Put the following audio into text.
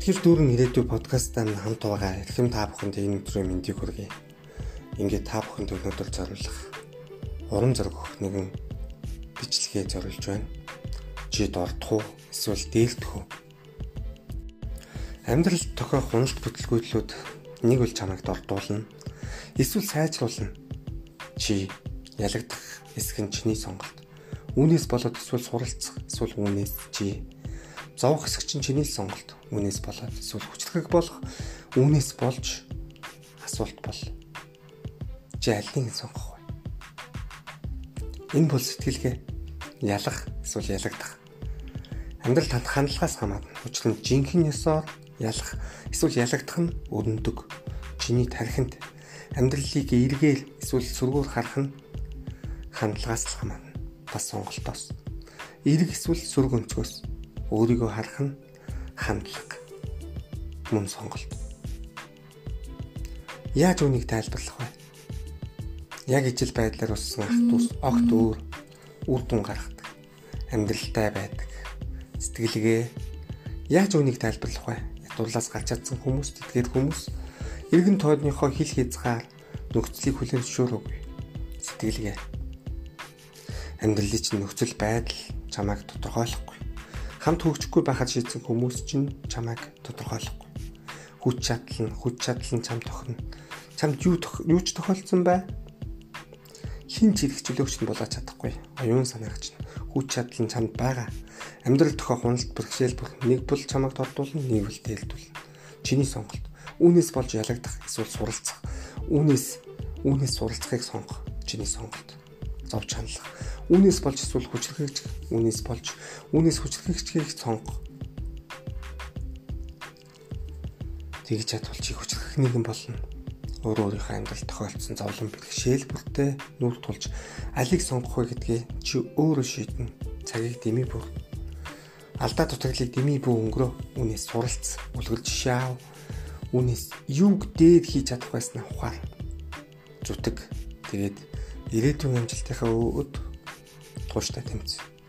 Сэтгэл дүүрэн ирээдүй подкастаа хамт байгаа эрхэм та бүхэнд энэ өдрийн мэндийг хүргэе. Ингээд та бүхэнд өнөөдөр зориулах уран зориг өгөх нэгэн бичлэгээ зориулж байна. Чи дордох уу? Эсвэл дээлдэх үү? Амьдралд тохиох уналт бүтэлгүйтлүүд нэг үл чамайг дордуулна. Эсвэл сайжруулна. Чи ялагдах эсэх нь чиний сонголт. Үүнээс болоод эсвэл суралцах, эсвэл үүнээс чи зовх хэсэг чинь чиний сонголт. Үүнээс болоод эсвэл хүчлэг болох үүнээс болж асуулт бол чи алийг сонгох вэ? Энэ бол сэтгэлгээ ялах эсвэл ялагдах. Амьдрал танд хандлагаас хамаарна. Нь жинхэнэ ёсоор ялах эсвэл ялагдах нь өрнөдөг. Чиний тархинд амьдралыг эргээл эсвэл сүргүүр харах нь хандлагаас л хамаарна. Бас сонголтоос. Эрг эсвэл сүрг өнцгөөс өөрийгөө харах нь хандлага мөн сонголт. Яаж үнийг тайлбарлах вэ? Яг ижил байдлаар уссан ах トゥ ус огт өөр үр дүн гаргадаг. Амьдралтай байдаг. Сэтгэлгээ яаж үнийг тайлбарлах вэ? Ятуулаас гарч чадсан хүмүүс, тэтгэр хүмүүс эргэн тойрныхоо хил хязгаар нөхцөлийг хүлээн зөвшөөрөөгүй. Сэтгэлгээ амьдралын чинь нөхцөл байдал чамайг тодорхойлохгүй хамт хөгжихгүй байхад шийдсэн хүмүүс чинь чамайг тодорхойлохгүй. Хүч чадал нь хүч чадал нь чам тохино. Чамд юу юу ч тохиолдсон бай. Хин ч хэрэгчлөөгч нь болоод чадахгүй. Оюун санаагч нь хүч чадал нь чамд байгаа. Амьдрал тохиох уналт бэрхшээл бүр нэг бол чамайг тордуулна, нэг бол дээлдүүлнэ. Чиний сонголт. Үүнээс болж ялагдах эсвэл суралцах. Үүнээс үүнээс суралцахыг сонгох. Чиний сонголт. Зовж хандлах Үүнээс болж эсвэл хүчрхэгч, үүнээс болж үүнээс хүчрхэгчгийг сонгох. Тэгж чадвал чи хүчрхэх нэгэн болно. Өөрөө өөрийнхөө амьдралд тохиолдсон зовлон бэрхшээл бүртээ нүүр тулж алийг сонгох вэ гэдгээ чи өөрөө шийднэ. Цагийг дэмий бүр. Алдаа дутагдлыг дэмий бүү өнгөрөө. Үүнээс суралц, үлгэр жишээ аав. Үүнээс юуг дээд хийж чадах байснаа ухаар. Зүтг. Тэгээд ирээдүйн амжилтынхаа өд тууштай тэмцэн.